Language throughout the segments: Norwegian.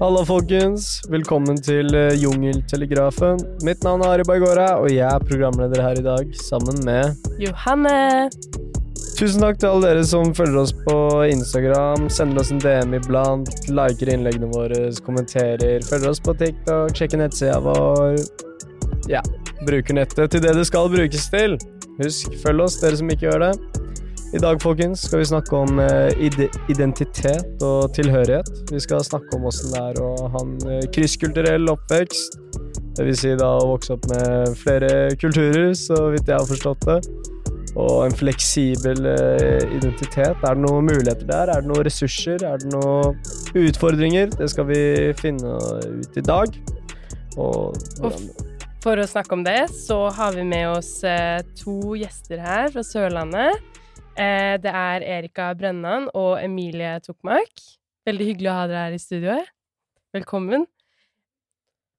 Halla, folkens. Velkommen til eh, Jungeltelegrafen. Mitt navn er Ari Baigora, og jeg er programleder her i dag, sammen med Johanne. Tusen takk til alle dere som følger oss på Instagram, sender oss en DM iblant, liker innleggene våre, kommenterer, følger oss på TikTok, sjekker nettsida vår. Ja, bruker nettet til det det skal brukes til. Husk, følg oss, dere som ikke gjør det. I dag folkens, skal vi snakke om eh, identitet og tilhørighet. Vi skal snakke om åssen det er å ha en eh, krysskulturell oppvekst. Det vil si da å vokse opp med flere kulturer, så vidt jeg har forstått det. Og en fleksibel eh, identitet. Er det noen muligheter der? Er det noen ressurser? Er det noen utfordringer? Det skal vi finne ut i dag. Og hvordan For å snakke om det, så har vi med oss to gjester her fra Sørlandet. Eh, det er Erika Brennan og Emilie Tokmark. Veldig hyggelig å ha dere her i studioet. Velkommen.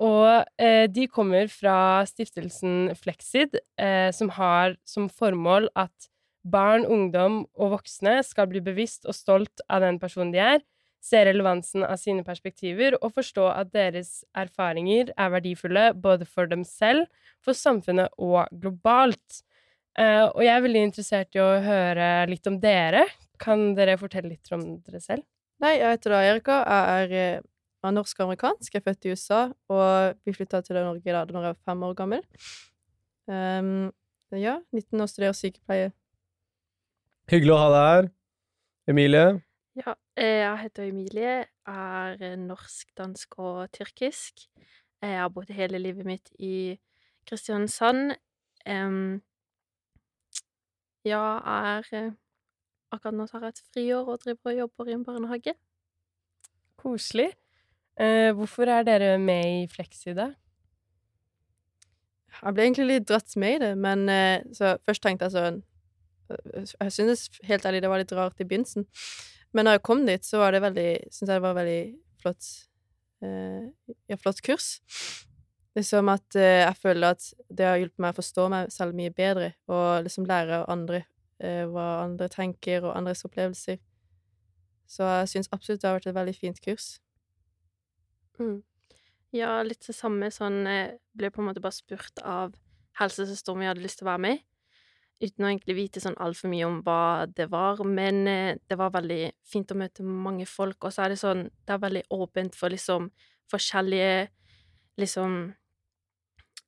Og eh, de kommer fra stiftelsen Flexid, eh, som har som formål at barn, ungdom og voksne skal bli bevisst og stolt av den personen de er, se relevansen av sine perspektiver og forstå at deres erfaringer er verdifulle både for dem selv, for samfunnet og globalt. Eh, og jeg er veldig interessert i å høre litt om dere. Kan dere fortelle litt om dere selv? Nei, jeg heter da Erika. Jeg er, eh, er norsk-amerikansk. Jeg er født i USA, og vi flytta til Norge da når jeg var fem år gammel. Um, ja, 19 år, studerer sykepleie. Hyggelig å ha deg her. Emilie. Ja, eh, jeg heter Emilie, Jeg er eh, norsk, dansk og tyrkisk. Jeg har bodd hele livet mitt i Kristiansand. Ja, jeg er eh, Akkurat nå tar jeg et friår og driver og jobber i en barnehage. Koselig. Eh, hvorfor er dere med i Flexi, da? Jeg ble egentlig litt dratt med i det, men eh, så først tenkte jeg sånn eh, Jeg synes helt ærlig det var litt rart i begynnelsen. Men når jeg kom dit, så var det veldig Syns jeg det var veldig flott eh, Ja, flott kurs. Liksom at eh, jeg føler at det har hjulpet meg å forstå meg selv mye bedre, og liksom lære av andre eh, hva andre tenker, og andres opplevelser. Så jeg syns absolutt det har vært et veldig fint kurs. Mm. Ja, litt det samme sånn Jeg ble på en måte bare spurt av helsesøster om jeg hadde lyst til å være med, uten å egentlig vite sånn altfor mye om hva det var. Men eh, det var veldig fint å møte mange folk, og så er det sånn Det er veldig åpent for liksom forskjellige liksom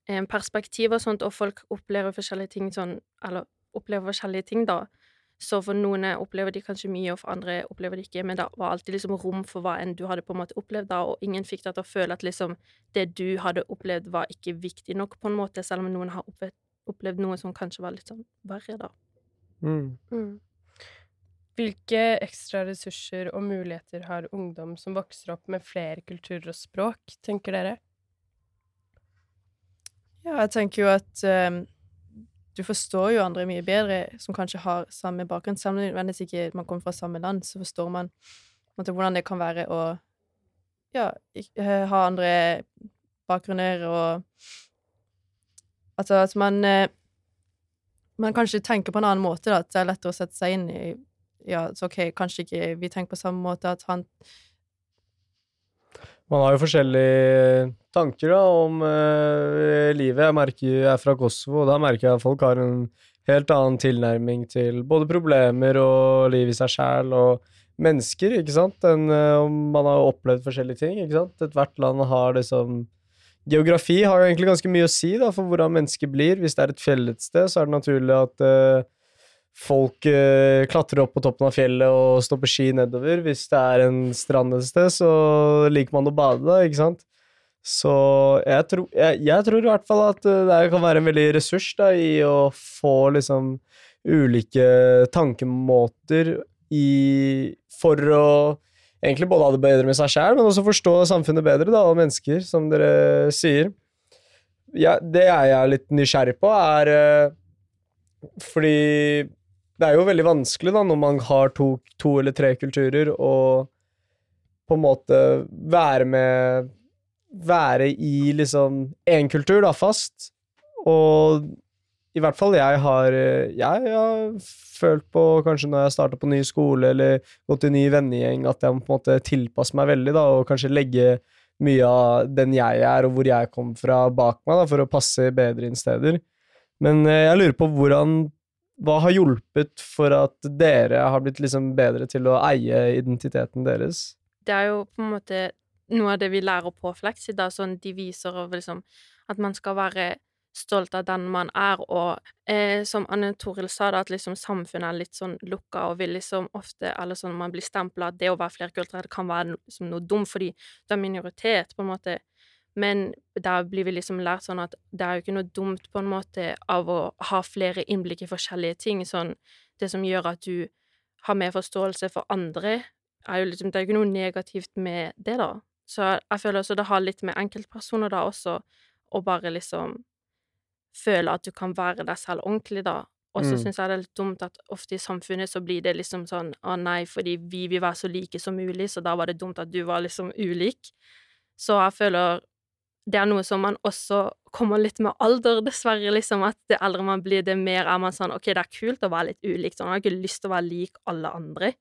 eh, perspektiver og sånt, og folk opplever forskjellige ting sånn Eller opplever forskjellige ting, da. Så for noen opplever de kanskje mye, og for andre opplever de ikke, men det var alltid liksom rom for hva enn du hadde på en måte opplevd da, og ingen fikk deg til å føle at liksom det du hadde opplevd, var ikke viktig nok, på en måte, selv om noen har opplevd, opplevd noe som kanskje var litt sånn verre, da. Mm. Mm. Hvilke ekstra ressurser og muligheter har ungdom som vokser opp med flere kulturer og språk, tenker dere? Ja, jeg tenker jo at um, du forstår jo andre mye bedre som kanskje har samme bakgrunn. Selv om ikke man kommer fra samme land, så forstår man måte, hvordan det kan være å ja, eh, ha andre bakgrunner og Altså at man eh, Man kanskje tenker på en annen måte, da. At det er lettere å sette seg inn i Ja, så OK, kanskje ikke vi tenker på samme måte, at han Man har jo forskjellige tanker da, om eh, livet. Jeg merker jeg er fra Kosovo, og da merker jeg at folk har en helt annen tilnærming til både problemer og liv i seg sjæl og mennesker, ikke sant, enn om man har opplevd forskjellige ting, ikke sant. Ethvert land har liksom Geografi har jo egentlig ganske mye å si da, for hvordan mennesker blir. Hvis det er et fjellet sted, så er det naturlig at eh, folk eh, klatrer opp på toppen av fjellet og står på ski nedover. Hvis det er en strand et sted, så liker man å bade da, ikke sant? Så jeg, tror- jeg, jeg tror i hvert fall at eh, det kan være en veldig ressurs da, i å få liksom ulike tankemåter i, for å egentlig både ha det bedre med seg sjæl, men også forstå samfunnet bedre, da, og mennesker, som dere sier. Ja, det er litt nysgjerrig på, er eh, Fordi det er jo veldig vanskelig da, når man har to, to eller tre kulturer, å på en måte være med Være i liksom én kultur, da, fast, og i hvert fall jeg har Jeg har følt på, kanskje når jeg starta på ny skole eller gått i ny vennegjeng, at jeg må på en måte tilpasse meg veldig, da, og kanskje legge mye av den jeg er, og hvor jeg kom fra, bak meg, da, for å passe bedre inn steder. Men eh, jeg lurer på hvordan Hva har hjulpet for at dere har blitt liksom bedre til å eie identiteten deres? Det er jo på en måte noe av det vi lærer på Flexi, da, sånn de viser over liksom at man skal være stolt av den man er, og eh, som Anne Toril sa, da, at liksom samfunnet er litt sånn lukka, og vil liksom ofte Eller sånn man blir stempla at det å være flerkulturell kan være liksom noe dumt fordi du er minoritet, på en måte. Men der blir vi liksom lært sånn at det er jo ikke noe dumt, på en måte, av å ha flere innblikk i forskjellige ting. Sånn det som gjør at du har mer forståelse for andre, er jo liksom Det er jo ikke noe negativt med det, da. Så jeg føler også det har litt med enkeltpersoner da også, å bare liksom føle at du kan være deg selv ordentlig, da. Og så Mm. syns jeg det er litt dumt at ofte i samfunnet så blir det liksom sånn å nei, fordi vi vil være så like som mulig, så da var det dumt at du var liksom ulik. Så jeg føler det er noe som man også kommer litt med alder, dessverre, liksom, at det eldre man blir, det mer er man sånn OK, det er kult å være litt ulik, sånn, jeg har ikke lyst til å være lik alle andre.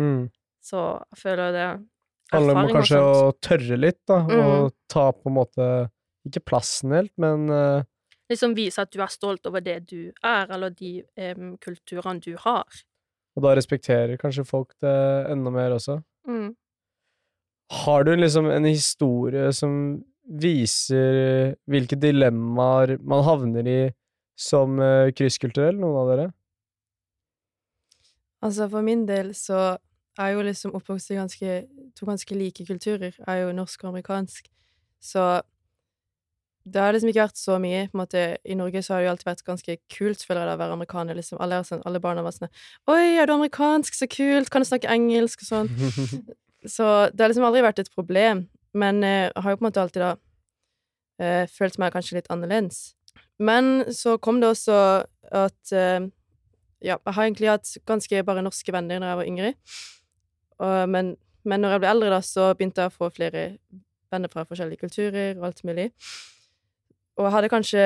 Mm. Så jeg føler det Det handler om kanskje å tørre litt, da, og Mhm. ta på en måte Ikke plassen helt, men uh... Liksom vise at du er stolt over det du er, eller de um, kulturene du har. Og da respekterer kanskje folk det enda mer også. Mm. Har du liksom en historie som viser hvilke dilemmaer man havner i som eh, krysskulturell, noen av dere? Altså, for min del så er jeg jo liksom oppvokst i ganske, to ganske like kulturer. Jeg er jo norsk og amerikansk. Så det har liksom ikke vært så mye. på en måte. I Norge så har det jo alltid vært ganske kult føler jeg det, å være amerikaner. liksom. Alle, sånn, alle barna var sånn 'Oi, er du amerikansk? Så kult! Kan du snakke engelsk?' og sånn. Så det har liksom aldri vært et problem. Men eh, jeg har jo på en måte alltid da eh, følt meg kanskje litt annerledes. Men så kom det også at eh, Ja, jeg har egentlig hatt ganske bare norske venner når jeg var yngre. Og, men, men når jeg ble eldre, da, så begynte jeg å få flere venner fra forskjellige kulturer og alt mulig. Og jeg hadde kanskje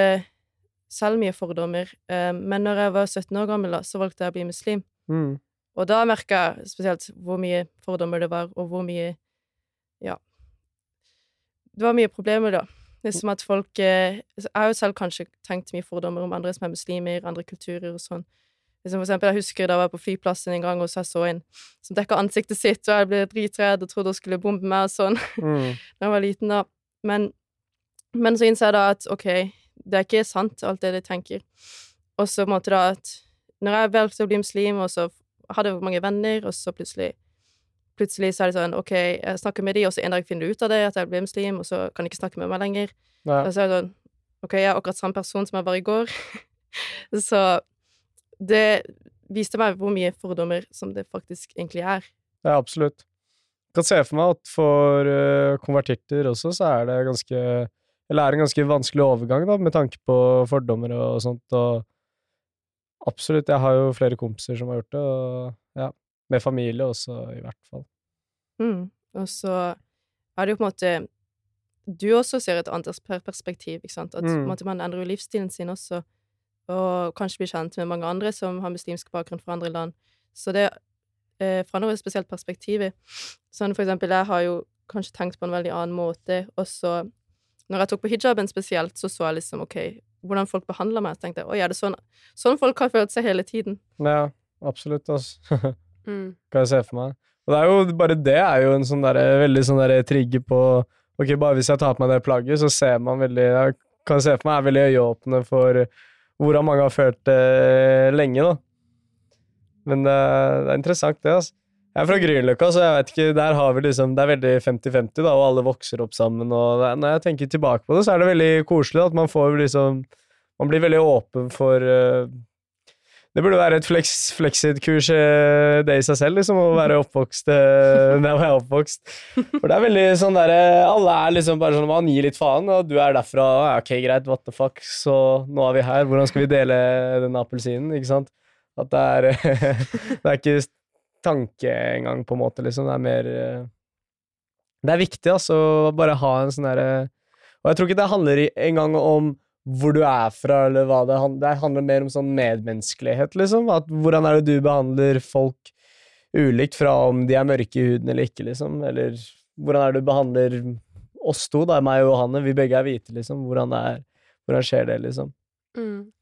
selv mye fordommer, eh, men når jeg var 17 år gammel, da, så valgte jeg å bli muslim. mm. Og da merka jeg spesielt hvor mye fordommer det var, og hvor mye Ja. Det var mye problemer, da. Liksom at folk eh, Jeg har jo selv kanskje tenkt mye fordommer om andre som er muslimer, andre kulturer og sånn. Liksom for eksempel, jeg husker da jeg var på flyplassen en gang, og så jeg så en som dekka ansiktet sitt, og jeg ble dritredd og trodde hun skulle bombe meg og sånn Mm. da jeg var liten, da. Men, men så innser jeg da at OK, det er ikke sant, alt det de tenker. Og så måte da at når jeg valgte å bli muslim, og så hadde jeg mange venner, og så plutselig Plutselig så er det sånn OK, jeg snakker med de, og så en dag finner du ut av det, at jeg ble muslim, og så kan de ikke snakke med meg lenger. Ja. Og så er det sånn OK, jeg er akkurat samme person som jeg var i går. så det viste meg hvor mye fordommer som det faktisk egentlig er. Ja, absolutt. Jeg kan se for meg at for eh, konvertitter også, så er det ganske Eller er det en ganske vanskelig overgang, da, med tanke på fordommer og sånt, og Absolutt. Jeg har jo flere kompiser som har gjort det, og ja. Med familie også, i hvert fall. Mm. Og så er det jo på en måte Du også ser et annet perspektiv, ikke sant? At en Mm. man endrer jo livsstilen sin også, og kanskje blir kjent med mange andre som har muslimsk bakgrunn fra andre land. Så det eh, forandrer et spesielt perspektiv. Sånn for eksempel, jeg har jo kanskje tenkt på en veldig annen måte, og så når jeg tok på hijaben spesielt, så så jeg liksom OK, hvordan folk behandler meg. Så tenkte jeg oi, er det sånn, sånn folk har følt seg hele tiden? Ja, absolutt, altså. Mm. kan jeg se for meg. Og det er jo, bare det er jo en sånn der, veldig sånn der trigger på Ok, bare hvis jeg tar på meg det plagget, så ser man veldig Jeg kan se for meg er veldig øyeåpne for hvordan mange har følt det lenge, da. Men det, det er interessant, det, altså. Jeg er fra Grünerløkka, så jeg vet ikke, der har vi liksom Det er veldig 50-50, da, og alle vokser opp sammen, og det, når jeg tenker tilbake på det, så er det veldig koselig at man får liksom Man blir veldig åpen for eh, det burde være et flex, Flexit-kurs, eh, det i seg selv, liksom, å være oppvokst eh, der hvor jeg er oppvokst. For det er veldig sånn derre Alle er liksom bare sånn Man gir litt faen, og du er derfra. Ok, greit, what the fuck, så nå er vi her. Hvordan skal vi dele denne appelsinen, ikke sant? At det er Det er ikke tanke engang, på en måte, liksom. Det er mer eh, Det er viktig, altså, å bare ha en sånn derre Og jeg tror ikke det handler engang om hvor du er fra, eller hva det handler Det handler mer om sånn medmenneskelighet, liksom. At hvordan er det du behandler folk ulikt fra om de er mørke i huden eller ikke, liksom. Eller hvordan er det du behandler oss to, da, meg og Johanne? vi begge er hvite, liksom. Hvordan, er, hvordan skjer det, liksom? Mm.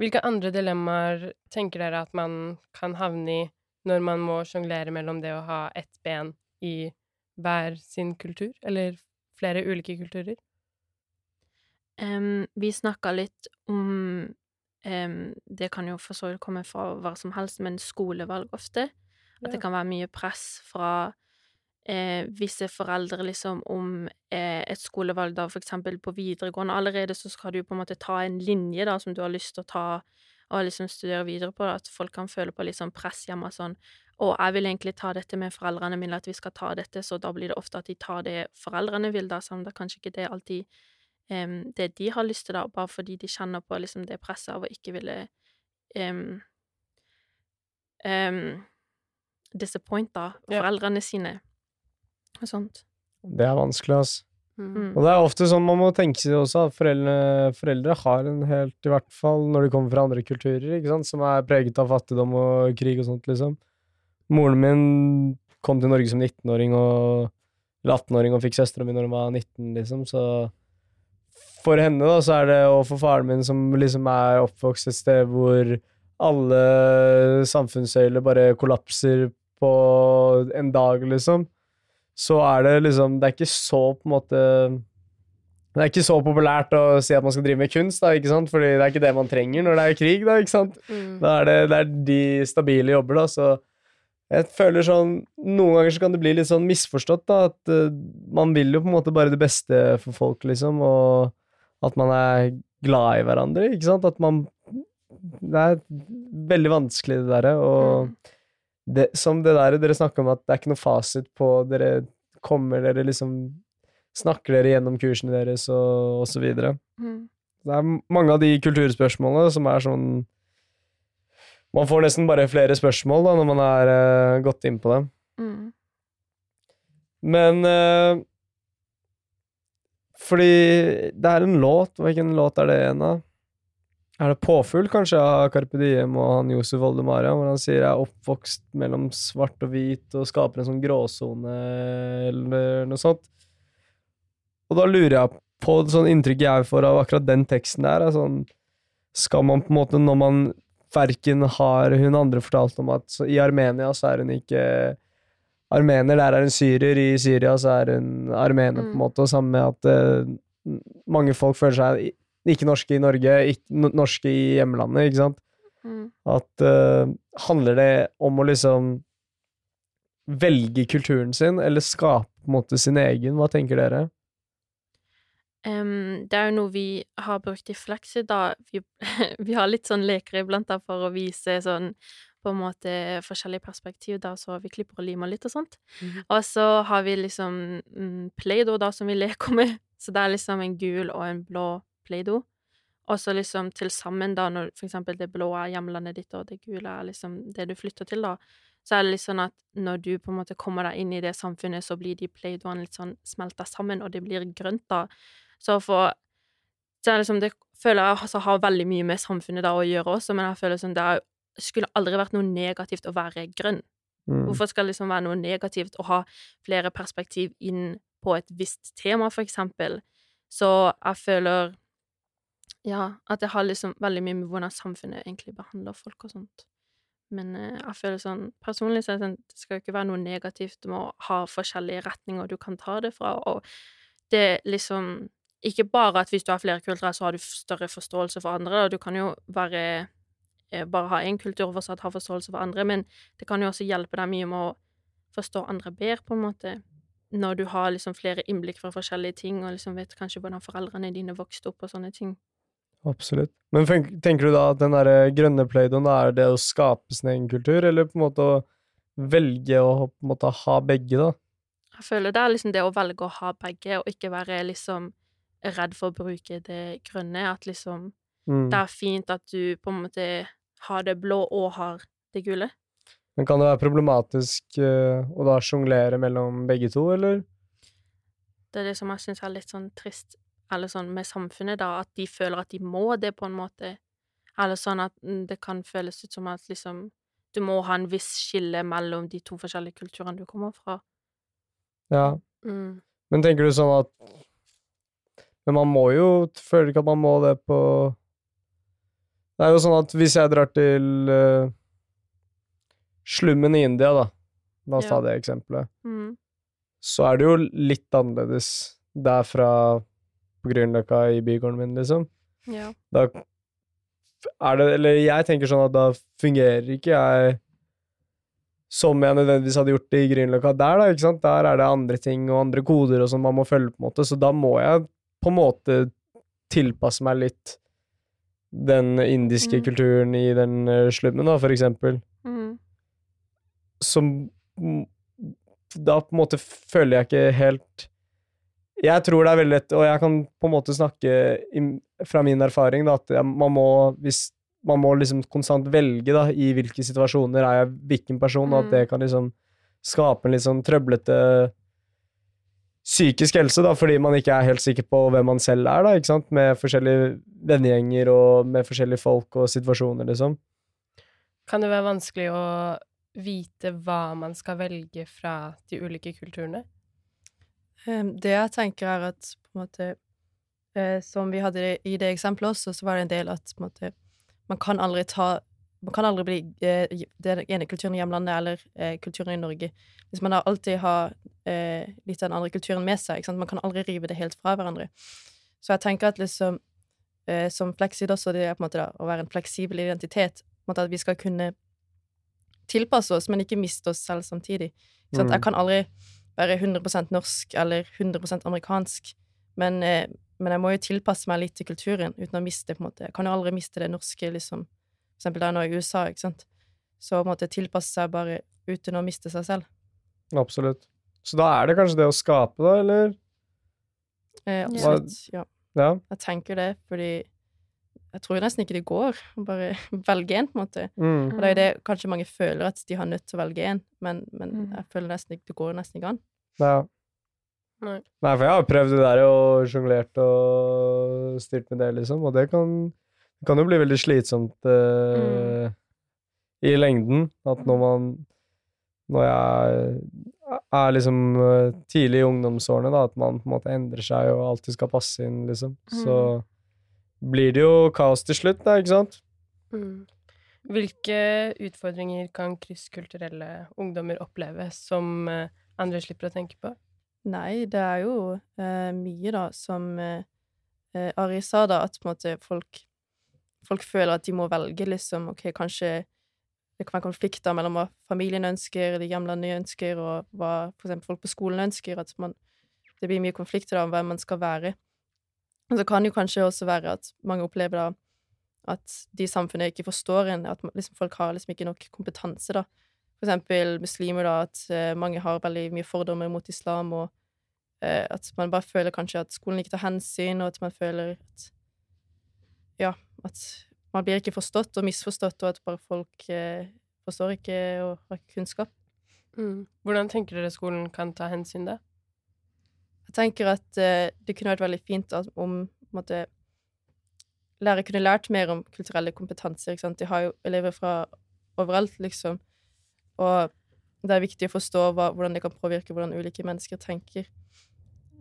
Hvilke andre dilemmaer tenker dere at man kan havne i når man må sjonglere mellom det å ha ett ben i hver sin kultur, eller flere ulike kulturer? Vi snakka litt om Det kan jo for så vidt komme fra hva som helst, men skolevalg ofte. At det kan være mye press fra eh, visse foreldre liksom om eh, et skolevalg, da for eksempel på videregående. Allerede så skal du på en måte ta en linje da som du har lyst til å ta og liksom studere videre på. At folk kan føle på litt sånn press hjemme sånn og jeg vil egentlig ta dette med foreldrene mine, at vi skal ta dette, så da blir det ofte at de tar det foreldrene vil, da, selv om det kanskje ikke det alltid um, det de har lyst til, da, bare fordi de kjenner på liksom det presset av å ikke ville um, um, disappointe foreldrene ja. sine og sånt. Det er vanskelig, altså. Mm. Og det er ofte sånn man må tenke seg også, at foreldre, foreldre, har en helt, i hvert fall når de kommer fra andre kulturer, ikke sant, som er preget av fattigdom og krig og sånt, liksom. Moren min kom til Norge som 19-åring og eller 18-åring og fikk søstera mi når hun var 19, liksom, så for henne, da, så er det, og for faren min, som liksom er oppvokst et sted hvor alle samfunnssøyler bare kollapser på en dag, liksom, så er det liksom Det er ikke så på en måte det er ikke så populært å si at man skal drive med kunst, da, ikke sant? Fordi det er ikke det man trenger når det er krig. Da ikke sant? Mm. Da er det, det er de stabile jobber, da, så jeg føler sånn Noen ganger så kan det bli litt sånn misforstått, da, at uh, man vil jo på en måte bare det beste for folk, liksom, og at man er glad i hverandre, ikke sant? At man Det er veldig vanskelig, det derre, og mm. det, som det der dere snakker om, at det er ikke noe fasit på Dere kommer dere liksom Snakker dere gjennom kursene deres, og, og så videre. Mm. Det er mange av de kulturspørsmålene som er sånn man får nesten bare flere spørsmål da, når man er uh, gått inn på dem. Mm. Men uh, Fordi det er en låt Hvilken låt er det en av? Er det 'Påfugl', kanskje, av Carpe Diem og han Josef Voldemaria, hvor han sier 'jeg er oppvokst mellom svart og hvit' og skaper en sånn gråsone, eller noe sånt? Og da lurer jeg på sånn inntrykket jeg får av akkurat den teksten der, er sånn Skal man på en måte, når man verken har hun andre fortalt om at i Armenia så er hun ikke armener, der er hun syrer, i Syria så er hun armener, mm. på en mm. måte, og sammen med at uh, mange folk føler seg ikke norske i Norge, ikke norske i hjemlandet, ikke sant? Mm. At uh, Handler det om å liksom velge kulturen sin, eller skape på en måte sin egen? Hva tenker dere? Um, det er jo noe vi har brukt i Flexit, da. Vi, vi, har litt sånn leker iblant da, for å vise sånn på en måte forskjellige perspektiv, da, så vi klipper og limer litt og sånt. Mm. Og så har vi liksom mm, Play-Doh, da, som vi leker med. Så det er liksom en gul og en blå Play-Doh. Og så liksom til sammen, da, når for eksempel det blå er hjemlandet ditt, og det gule er liksom det du flytter til, da, så er det litt sånn at når du på en måte kommer deg inn i det samfunnet, så blir de Play-Dohene litt sånn smelta sammen, og det blir grønt, da. Så for så er det liksom, det føler jeg altså, har veldig mye med samfunnet da å gjøre også, men jeg føler som det er, skulle aldri vært noe negativt å være grønn. Mm. Hvorfor skal det liksom være noe negativt å ha flere perspektiv inn på et visst tema, for eksempel? Så jeg føler ja, at det har liksom veldig mye med hvordan samfunnet egentlig behandler folk og sånt. Men eh, jeg føler sånn Personlig så er det sånn, det skal ikke være noe negativt med å ha forskjellige retninger du kan ta det fra, og det liksom ikke bare at hvis du har flere kulturer, så har du større forståelse for andre. Du kan jo være bare ha én kultur og fortsatt ha forståelse for andre, men det kan jo også hjelpe deg mye med å forstå andre bedre, på en måte, når du har liksom flere innblikk fra forskjellige ting, og liksom vet kanskje hvordan foreldrene dine vokste opp og sånne ting. Absolutt. Men tenker du da at den der grønne playdoen er det å skape sin egen kultur, eller på en måte å velge å på en måte ha begge, da? Jeg føler det er liksom det å velge å ha begge, og ikke være liksom redd for å bruke det grønne. At liksom mm. Det er fint at du på en måte har det blå og har det gule. Men kan det være problematisk uh, å da sjonglere mellom begge to, eller? Det er det som jeg syns er litt sånn trist, eller sånn med samfunnet, da, at de føler at de må det, på en måte. Eller sånn at mm, det kan føles ut som at liksom du må ha en viss skille mellom de to forskjellige kulturene du kommer fra. Ja. Mm. Men tenker du sånn at Men man må jo Føler ikke at man må det på Det er jo sånn at hvis jeg drar til uh, slummen i India, da La oss ta det eksempelet. Mm. Så er det jo litt annerledes derfra på Grünerløkka i bygården min, liksom. Ja. Da er det Eller jeg tenker sånn at da fungerer ikke jeg som jeg nødvendigvis hadde gjort det i Grünerløkka der, da, ikke sant. Der er det andre ting og andre koder og sånn man må følge, på en måte, så da må jeg på en måte tilpasse meg litt den indiske Mm. kulturen i den eh, slummen, da, for eksempel. Mm. Som Da på en måte føler jeg ikke helt Jeg tror det er veldig lett, og jeg kan på en måte snakke fra min erfaring, da, at man må hvis man må liksom konstant velge da, i hvilke situasjoner er jeg hvilken person, og at Mm. det kan liksom skape en litt sånn trøblete psykisk helse, da, fordi man ikke er helt sikker på hvem man selv er, da, ikke sant, med forskjellige vennegjenger og med forskjellige folk og situasjoner, liksom. Kan det være vanskelig å vite hva man skal velge fra de ulike kulturene? Det jeg tenker, er at på en måte eh, Som vi hadde i det eksempelet også, så var det en del at på en måte man kan aldri ta Man kan aldri bli eh, den ene kulturen i hjemlandet eller eh, kulturen i Norge. Hvis man da alltid har eh, litt av den andre kulturen med seg. Man kan aldri rive det helt fra hverandre. Så jeg tenker at liksom eh, Som Flexid også, det er på en måte da, å være en fleksibel identitet. På en At vi skal kunne tilpasse oss, men ikke miste oss selv samtidig. Mm. Jeg kan aldri være 100% norsk eller 100% amerikansk, men, eh, men jeg må jo tilpasse meg litt til kulturen uten å miste på en måte. Jeg kan jo aldri miste det norske, liksom. For eksempel da jeg nå i USA, ikke sant. Så måtte en tilpasse seg bare uten å miste seg selv. Absolutt. Så da er det kanskje det å skape, da, eller? Eh, absolutt. Ja. Ja. Jeg tenker det, fordi jeg tror nesten ikke det går å bare velge en, på en måte. Mm. Og det er jo det kanskje mange føler, at de har nødt til å velge en, men, men Mm. jeg føler nesten ikke det går nesten ikke an. ja. Nei. Nei, for jeg har prøvd det der og sjonglert og styrt med det, liksom, og det kan, det kan jo bli veldig slitsomt eh, i lengden. At når man Når jeg er liksom eh, tidlig i ungdomsårene, da, at man på en måte endrer seg og alltid skal passe inn, liksom, så blir det jo kaos til slutt, da, ikke sant? Mm. Hvilke utfordringer kan krysskulturelle ungdommer oppleve som eh, andre slipper å tenke på? Nei, det er jo eh, mye, da, som eh, eh, Ari sa, da, at på en måte folk Folk føler at de må velge, liksom. Ok, kanskje det kan være konflikter mellom hva familien ønsker, de hjemlandene ønsker, og hva for eksempel folk på skolen ønsker. At man Det blir mye konflikter da, om hvem man skal være. Og så kan det jo kanskje også være at mange opplever da at de i samfunnet ikke forstår en, at liksom folk har liksom ikke nok kompetanse, da. For eksempel muslimer, da, at eh, mange har veldig mye fordommer mot islam, og eh, at man bare føler kanskje at skolen ikke tar hensyn, og at man føler at Ja, at man blir ikke forstått og misforstått, og at bare folk eh, forstår ikke og har ikke kunnskap. Mm. Hvordan tenker dere skolen kan ta hensyn da? Jeg tenker at eh, det kunne vært veldig fint at, om måtte, lærere kunne lært mer om kulturelle kompetanser. De har jo elever fra overalt, liksom. Og det er viktig å forstå hva, hvordan det kan påvirke hvordan ulike mennesker tenker.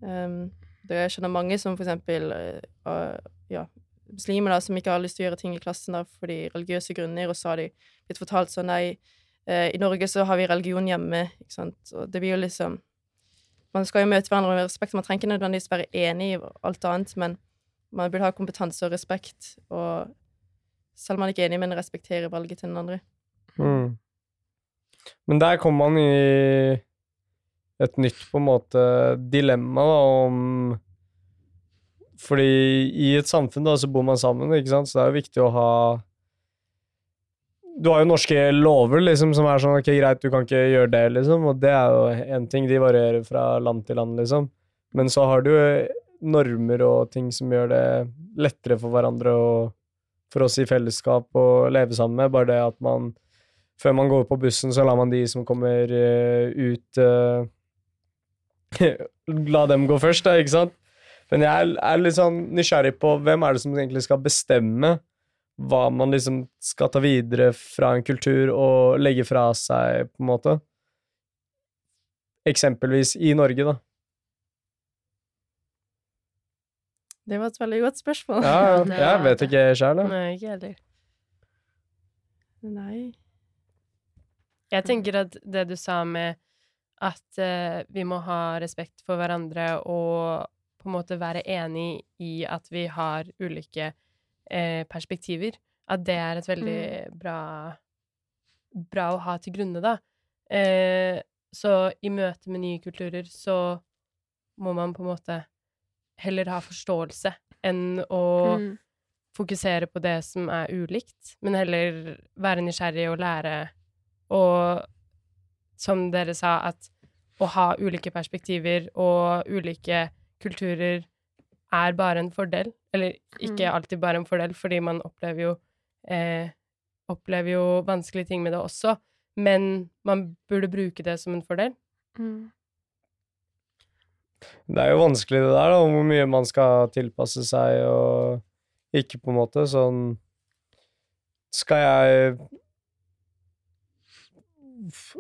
Um, det, jeg kjenner mange som for eksempel uh, ja, muslimer da, som ikke har lyst til å gjøre ting i klassen da, fordi religiøse grunner, og så har de blitt fortalt sånn nei, eh, i Norge så har vi religion hjemme, ikke sant. Og det blir jo liksom man skal jo møte hverandre med respekt. Man trenger ikke nødvendigvis være enig i alt annet, men man burde ha kompetanse og respekt. Og selv om man ikke er enig, men respekterer valget til den andre. Mm. Men der kommer man i et nytt på en måte dilemma da, om Fordi i et samfunn da, så bor man sammen, ikke sant, så det er jo viktig å ha Du har jo norske lover liksom, som er sånn ok, greit, du kan ikke gjøre det, liksom, og det er jo én ting, de varierer fra land til land, liksom. Men så har du normer og ting som gjør det lettere for hverandre og for oss i fellesskap å leve sammen med. Bare det at man før man går på bussen, så lar man de som kommer eh, ut eh, La dem gå først, da, ikke sant? Men jeg er, er litt sånn nysgjerrig på hvem er det som egentlig skal bestemme hva man liksom skal ta videre fra en kultur og legge fra seg, på en måte. Eksempelvis i Norge, da. Det var et veldig godt spørsmål. Ja, jeg vet ikke sjøl, da. Nei, ikke heller. Nei. Jeg tenker at det du sa med at uh, vi må ha respekt for hverandre og på en måte være enig i at vi har ulike eh, perspektiver, at det er et veldig bra bra å ha til grunne, da. Eh, så i møte med nye kulturer så må man på en måte heller ha forståelse enn å Mm. fokusere på det som er ulikt, men heller være nysgjerrig og lære. Og som dere sa, at å ha ulike perspektiver og ulike kulturer er bare en fordel. Eller ikke Mm. alltid bare en fordel, fordi man opplever jo eh, opplever jo vanskelige ting med det også, men man burde bruke det som en fordel. Mm. Det er jo vanskelig det der, da, hvor mye man skal tilpasse seg og ikke, på en måte. Sånn Skal jeg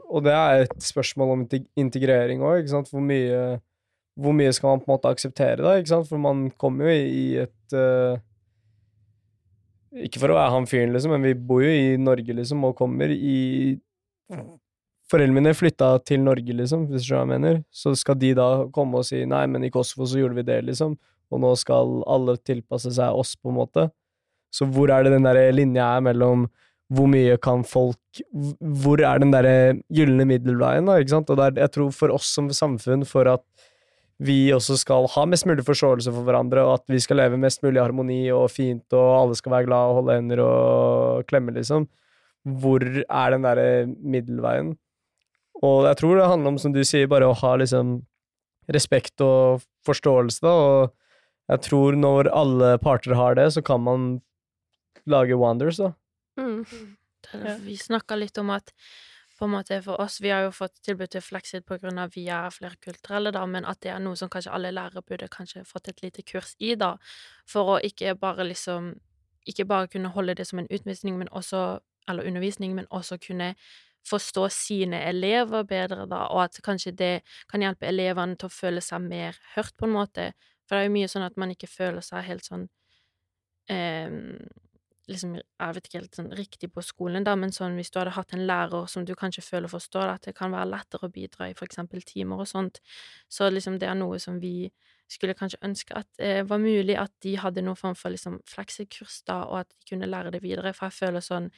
Og det er et spørsmål om integrering òg, ikke sant. Hvor mye, hvor mye skal man på en måte akseptere, da, ikke sant. For man kommer jo i, et uh, Ikke for å være han fyren, liksom, men vi bor jo i Norge, liksom, og kommer i Foreldrene mine flytta til Norge, liksom, hvis du skjønner hva jeg mener. Så skal de da komme og si nei, men i Kosovo så gjorde vi det, liksom. Og nå skal alle tilpasse seg oss, på en måte. Så hvor er det den der linja er mellom hvor mye kan folk Hvor er den derre gylne middelveien, da, ikke sant? Og der, jeg tror for oss som samfunn, for at vi også skal ha mest mulig forståelse for hverandre, og at vi skal leve mest mulig i harmoni og fint, og alle skal være glad og holde hender og klemme, liksom. Hvor er den derre middelveien? Og jeg tror det handler om, som du sier, bare å ha liksom respekt og forståelse, da, og jeg tror når alle parter har det, så kan man lage wonders, da. Mm. Det er det Vi snakka litt om at på en måte for oss, Vi har jo fått tilbud til grunn av vi er flerkulturelle, da, men at det er noe som kanskje alle lærere burde kanskje fått et lite kurs i, da, for å ikke bare liksom Ikke bare kunne holde det som en utvisning, men også Eller undervisning, men også kunne forstå sine elever bedre, da, og at kanskje det kan hjelpe elevene til å føle seg mer hørt, på en måte. For det er jo mye sånn at man ikke føler seg helt sånn eh, liksom, jeg vet ikke helt sånn riktig på skolen, da, men sånn hvis du hadde hatt en lærer som du kanskje føler forstår, at det kan være lettere å bidra i for eksempel timer og sånt, så liksom det er noe som vi skulle kanskje ønske at det eh, var mulig at de hadde noen form for liksom fleksekurs da, og at de kunne lære det videre, for jeg føler sånn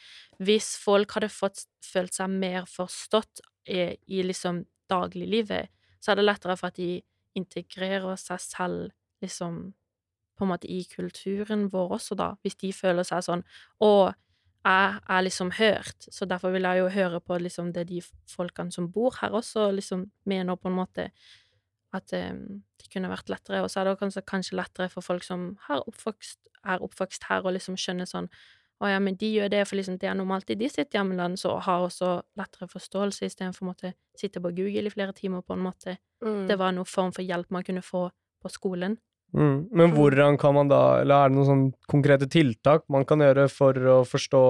Hvis folk hadde fått følt seg mer forstått i, i liksom dagliglivet, så er det lettere for at de integrerer seg selv liksom på en måte i kulturen vår også, da, hvis de føler seg sånn Å, jeg er liksom hørt, så derfor vil jeg jo høre på liksom det de folkene som bor her også, liksom mener på en måte at um, det kunne vært lettere. Og så er det kanskje, kanskje lettere for folk som har oppvokst, er oppvokst her, og liksom skjønner sånn Å ja, men de gjør det, for liksom det er normalt i de sitt hjemland, så har også lettere forståelse istedenfor å måtte sitte på Google i flere timer, på en måte. Mm. Det var noen form for hjelp man kunne få på skolen. Mm. Men hvordan kan man da, eller er det noen sånn konkrete tiltak man kan gjøre for å forstå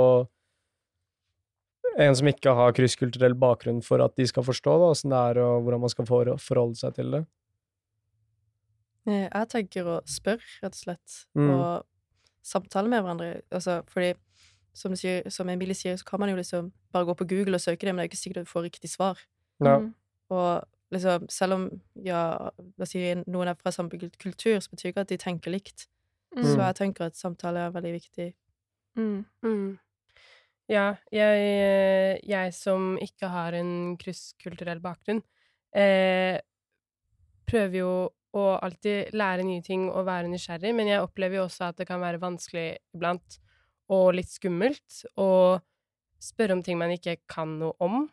en som ikke har krysskulturell bakgrunn, for at de skal forstå da, åssen det er, og hvordan man skal forholde seg til det? Eh, Jeg tenker å spørre, rett og slett, Mm. og samtale med hverandre. Altså, fordi, som, sier, som Emilie sier, så kan man jo liksom bare gå på Google og søke det, men det er ikke sikkert du får riktig svar. Ja. Mm. Og liksom, selv om ja, noen er fra samme kultur, så betyr ikke at de tenker likt. Mm. Så jeg tenker at samtale er veldig viktig. Mm. Mm. Ja, jeg, jeg som ikke har en krysskulturell bakgrunn, eh, prøver jo å alltid lære nye ting og være nysgjerrig, men jeg opplever jo også at det kan være vanskelig iblant, og litt skummelt, å spørre om ting man ikke kan noe om.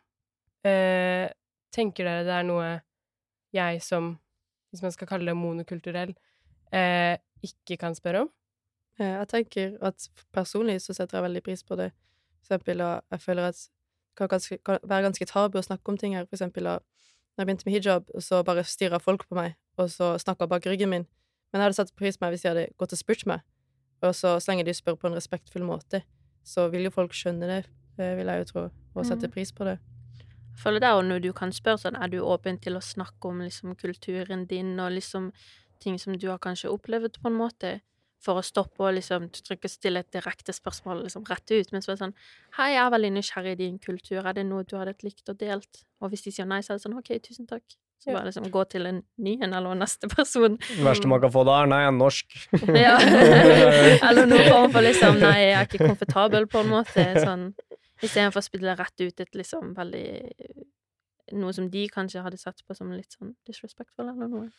Eh, tenker dere det er noe jeg som, hvis man skal kalle det monokulturell, eh, ikke kan spørre om? Eh, Jeg tenker at personlig så setter jeg veldig pris på det. For eksempel, og jeg føler at det kan, ganske, kan være ganske tabu å snakke om ting her. For eksempel, at når jeg begynte med hijab, så bare stirra folk på meg, og så snakka bak ryggen min. Men jeg hadde satt pris på meg hvis de hadde gått og spurt meg. Og så, så lenge de spør på en respektfull måte, så vil jo folk skjønne det, eh, vil jeg jo tro, og sette Mm. pris på det. Føler det er noe du kan spørre sånn, er du åpen til å snakke om liksom kulturen din og liksom ting som du har kanskje opplevd på en måte, for å stoppe og liksom trykke stille et direkte spørsmål liksom rett ut, men så er det sånn, hei, jeg er veldig nysgjerrig i din kultur, er det noe du hadde likt og delt? Og hvis de sier nei, så er det sånn, ok, tusen takk. Så bare liksom gå til en ny en eller neste person. Det verste man kan få da, er nei, jeg er norsk. Ja. Eller noe form for liksom Nei, jeg er ikke komfortabel, på en måte. Sånn Istedenfor å spille rett ut et liksom veldig Noe som de kanskje hadde sett på som litt sånn disrespectful, eller noe.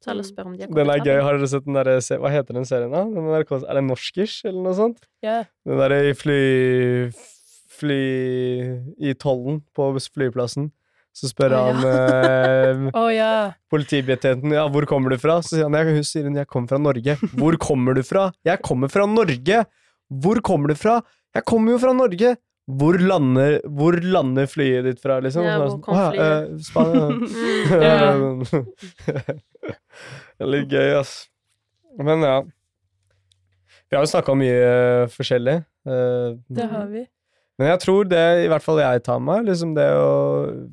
Så heller spør om de har Den er gøy. Har dere sett den derre Hva heter den serien, da? Den der, er det Norskers, eller noe sånt? Ja. Den derre i fly Fly I tollen på flyplassen. Så spør ja. han eh, oh, ja. politibetjenten ja, hvor kommer du fra? Så sier han jeg, sier hun, jeg kommer fra Norge. Hvor kommer du fra? Jeg kommer fra Norge! Hvor kommer du fra? Jeg kommer jo fra Norge! Hvor lander, hvor lander flyet ditt fra, liksom? Ja, Så det hvor sånn, kom «Å ja, flyet?» eh, Spania. det er litt gøy, ass. Men ja. Vi har jo snakka om mye eh, forskjellig. eh, Det har vi. men jeg tror det i hvert fall jeg tar med meg, liksom det å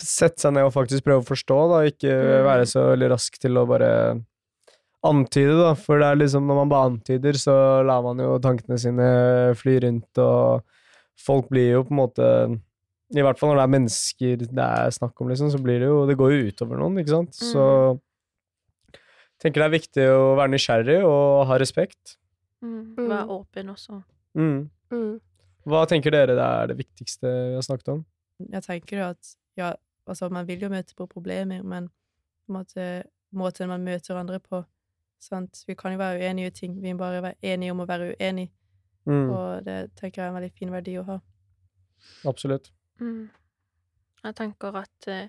Sette seg ned og faktisk prøve å forstå, da, ikke Mm. være så veldig rask til å bare antyde, da. For det er liksom når man bare antyder, så lar man jo tankene sine fly rundt, og folk blir jo på en måte I hvert fall når det er mennesker det er snakk om, liksom, så blir det jo Det går jo utover noen, ikke sant? Så jeg tenker det er viktig å være nysgjerrig og ha respekt. Mm. Mm. Være åpen også. Mm. Mm. Hva tenker dere det er det viktigste vi har snakket om? Jeg tenker jo at ja, altså man vil jo møte på problemer, men på en måte, måten man møter andre på sant? Vi kan jo være uenige i ting, vi må bare være enige om å være uenige, Mm, og det tenker jeg er en veldig fin verdi å ha. absolutt. Mm. Jeg tenker at uh,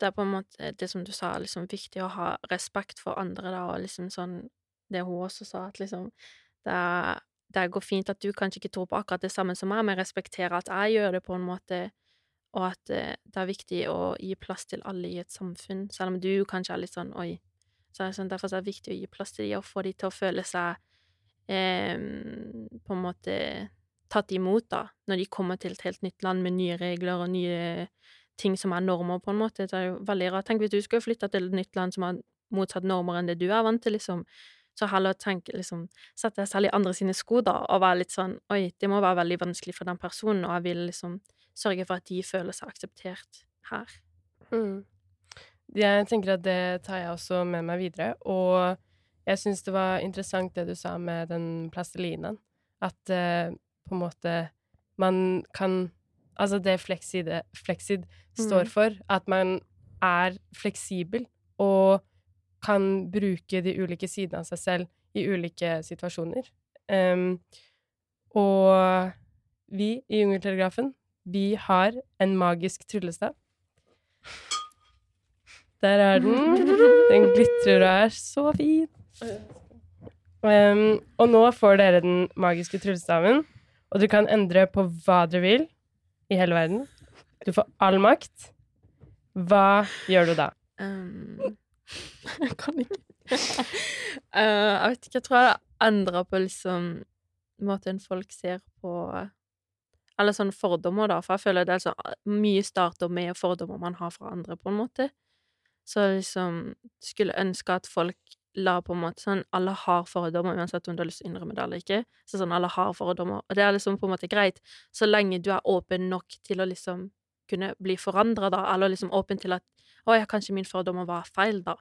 det er på en måte det som du sa, liksom viktig å ha respekt for andre, da, og liksom sånn Det hun også sa, at liksom det, er, det går fint at du kanskje ikke tror på akkurat det samme som meg, men respekterer at jeg gjør det på en måte, og at eh, det er viktig å gi plass til alle i et samfunn, selv om du kanskje er litt sånn oi. Så jeg Derfor er det viktig å gi plass til dem og få dem til å føle seg eh, på en måte tatt imot, da, når de kommer til et helt nytt land med nye regler og nye ting som er normer, på en måte. Det er jo veldig rart. Tenk hvis du skulle flytta til et nytt land som har motsatt normer enn det du er vant til, liksom. Så heller tenk, liksom, sette deg selv i andre sine sko, da, og være litt sånn Oi, det må være veldig vanskelig for den personen, og jeg vil liksom sørge for at de føler seg akseptert her. Mm. Jeg tenker at det tar jeg også med meg videre. Og jeg syns det var interessant det du sa med den plastelinaen. At eh, på en måte man kan Altså det Flexid, Flexid står Mm. for, at man er fleksibel og kan bruke de ulike sidene av seg selv i ulike situasjoner. Um, og vi i Jungeltelegrafen, vi har en magisk tryllestav. Der er den. Den glitrer og er så fin. Um, og nå får dere den magiske tryllestaven, og dere kan endre på hva dere vil i hele verden. Du får all makt. Hva gjør du da? Um, jeg kan ikke uh, Jeg vet ikke, jeg tror jeg endrer på liksom måten folk ser på Eller sånn fordommer, da, for jeg føler det er så mye starter med fordommer man har fra andre, på en måte. Så liksom skulle ønske at folk la på en måte sånn Alle har fordommer, uansett om du har lyst til å innrømme det eller ikke. Så sånn, alle har fordommer, og det er liksom på en måte greit, så lenge du er åpen nok til å liksom kunne bli forandra, da, eller liksom åpen til at å ja, kanskje min fordommer var feil, da.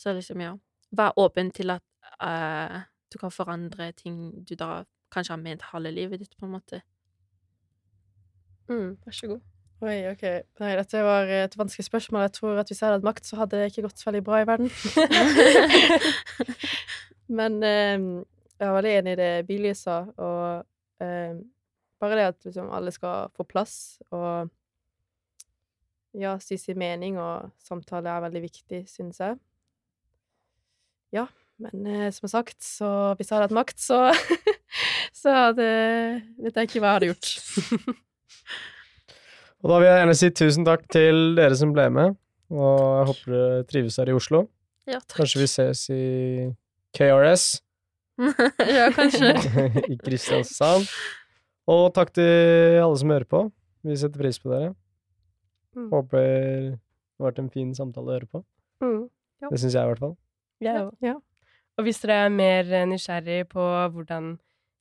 Så liksom, ja. Vær åpen til at uh, du kan forandre ting du da kanskje har ment halve livet ditt, på en måte. Mm. Vær så god. Oi, ok. Nei, dette var et vanskelig spørsmål. Jeg tror at hvis jeg hadde hatt makt, så hadde det ikke gått så veldig bra i verden. Men eh, jeg er veldig enig i det Billy sa, og eh, bare det at liksom alle skal få plass, og ja, si sin mening, og samtale er veldig viktig, synes jeg. Ja, men eh, som sagt, så hvis jeg hadde hatt makt, så så hadde vet jeg ikke hva jeg hadde gjort. Og da vil jeg gjerne si tusen takk til dere som ble med. Og jeg håper dere trives her i Oslo. Ja, takk. Kanskje vi ses i KRS ja, kanskje. i Kristiansand. Og takk til alle som hører på. Vi setter pris på dere. Mm. Håper det har vært en fin samtale å høre på. Mm. Det syns jeg i hvert fall. Ja. Ja. Og hvis dere er mer nysgjerrig på hvordan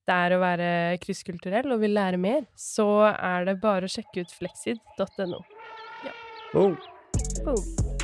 det er å være krysskulturell og vil lære mer, så er det bare å sjekke ut flexid.no. Boom. Boom.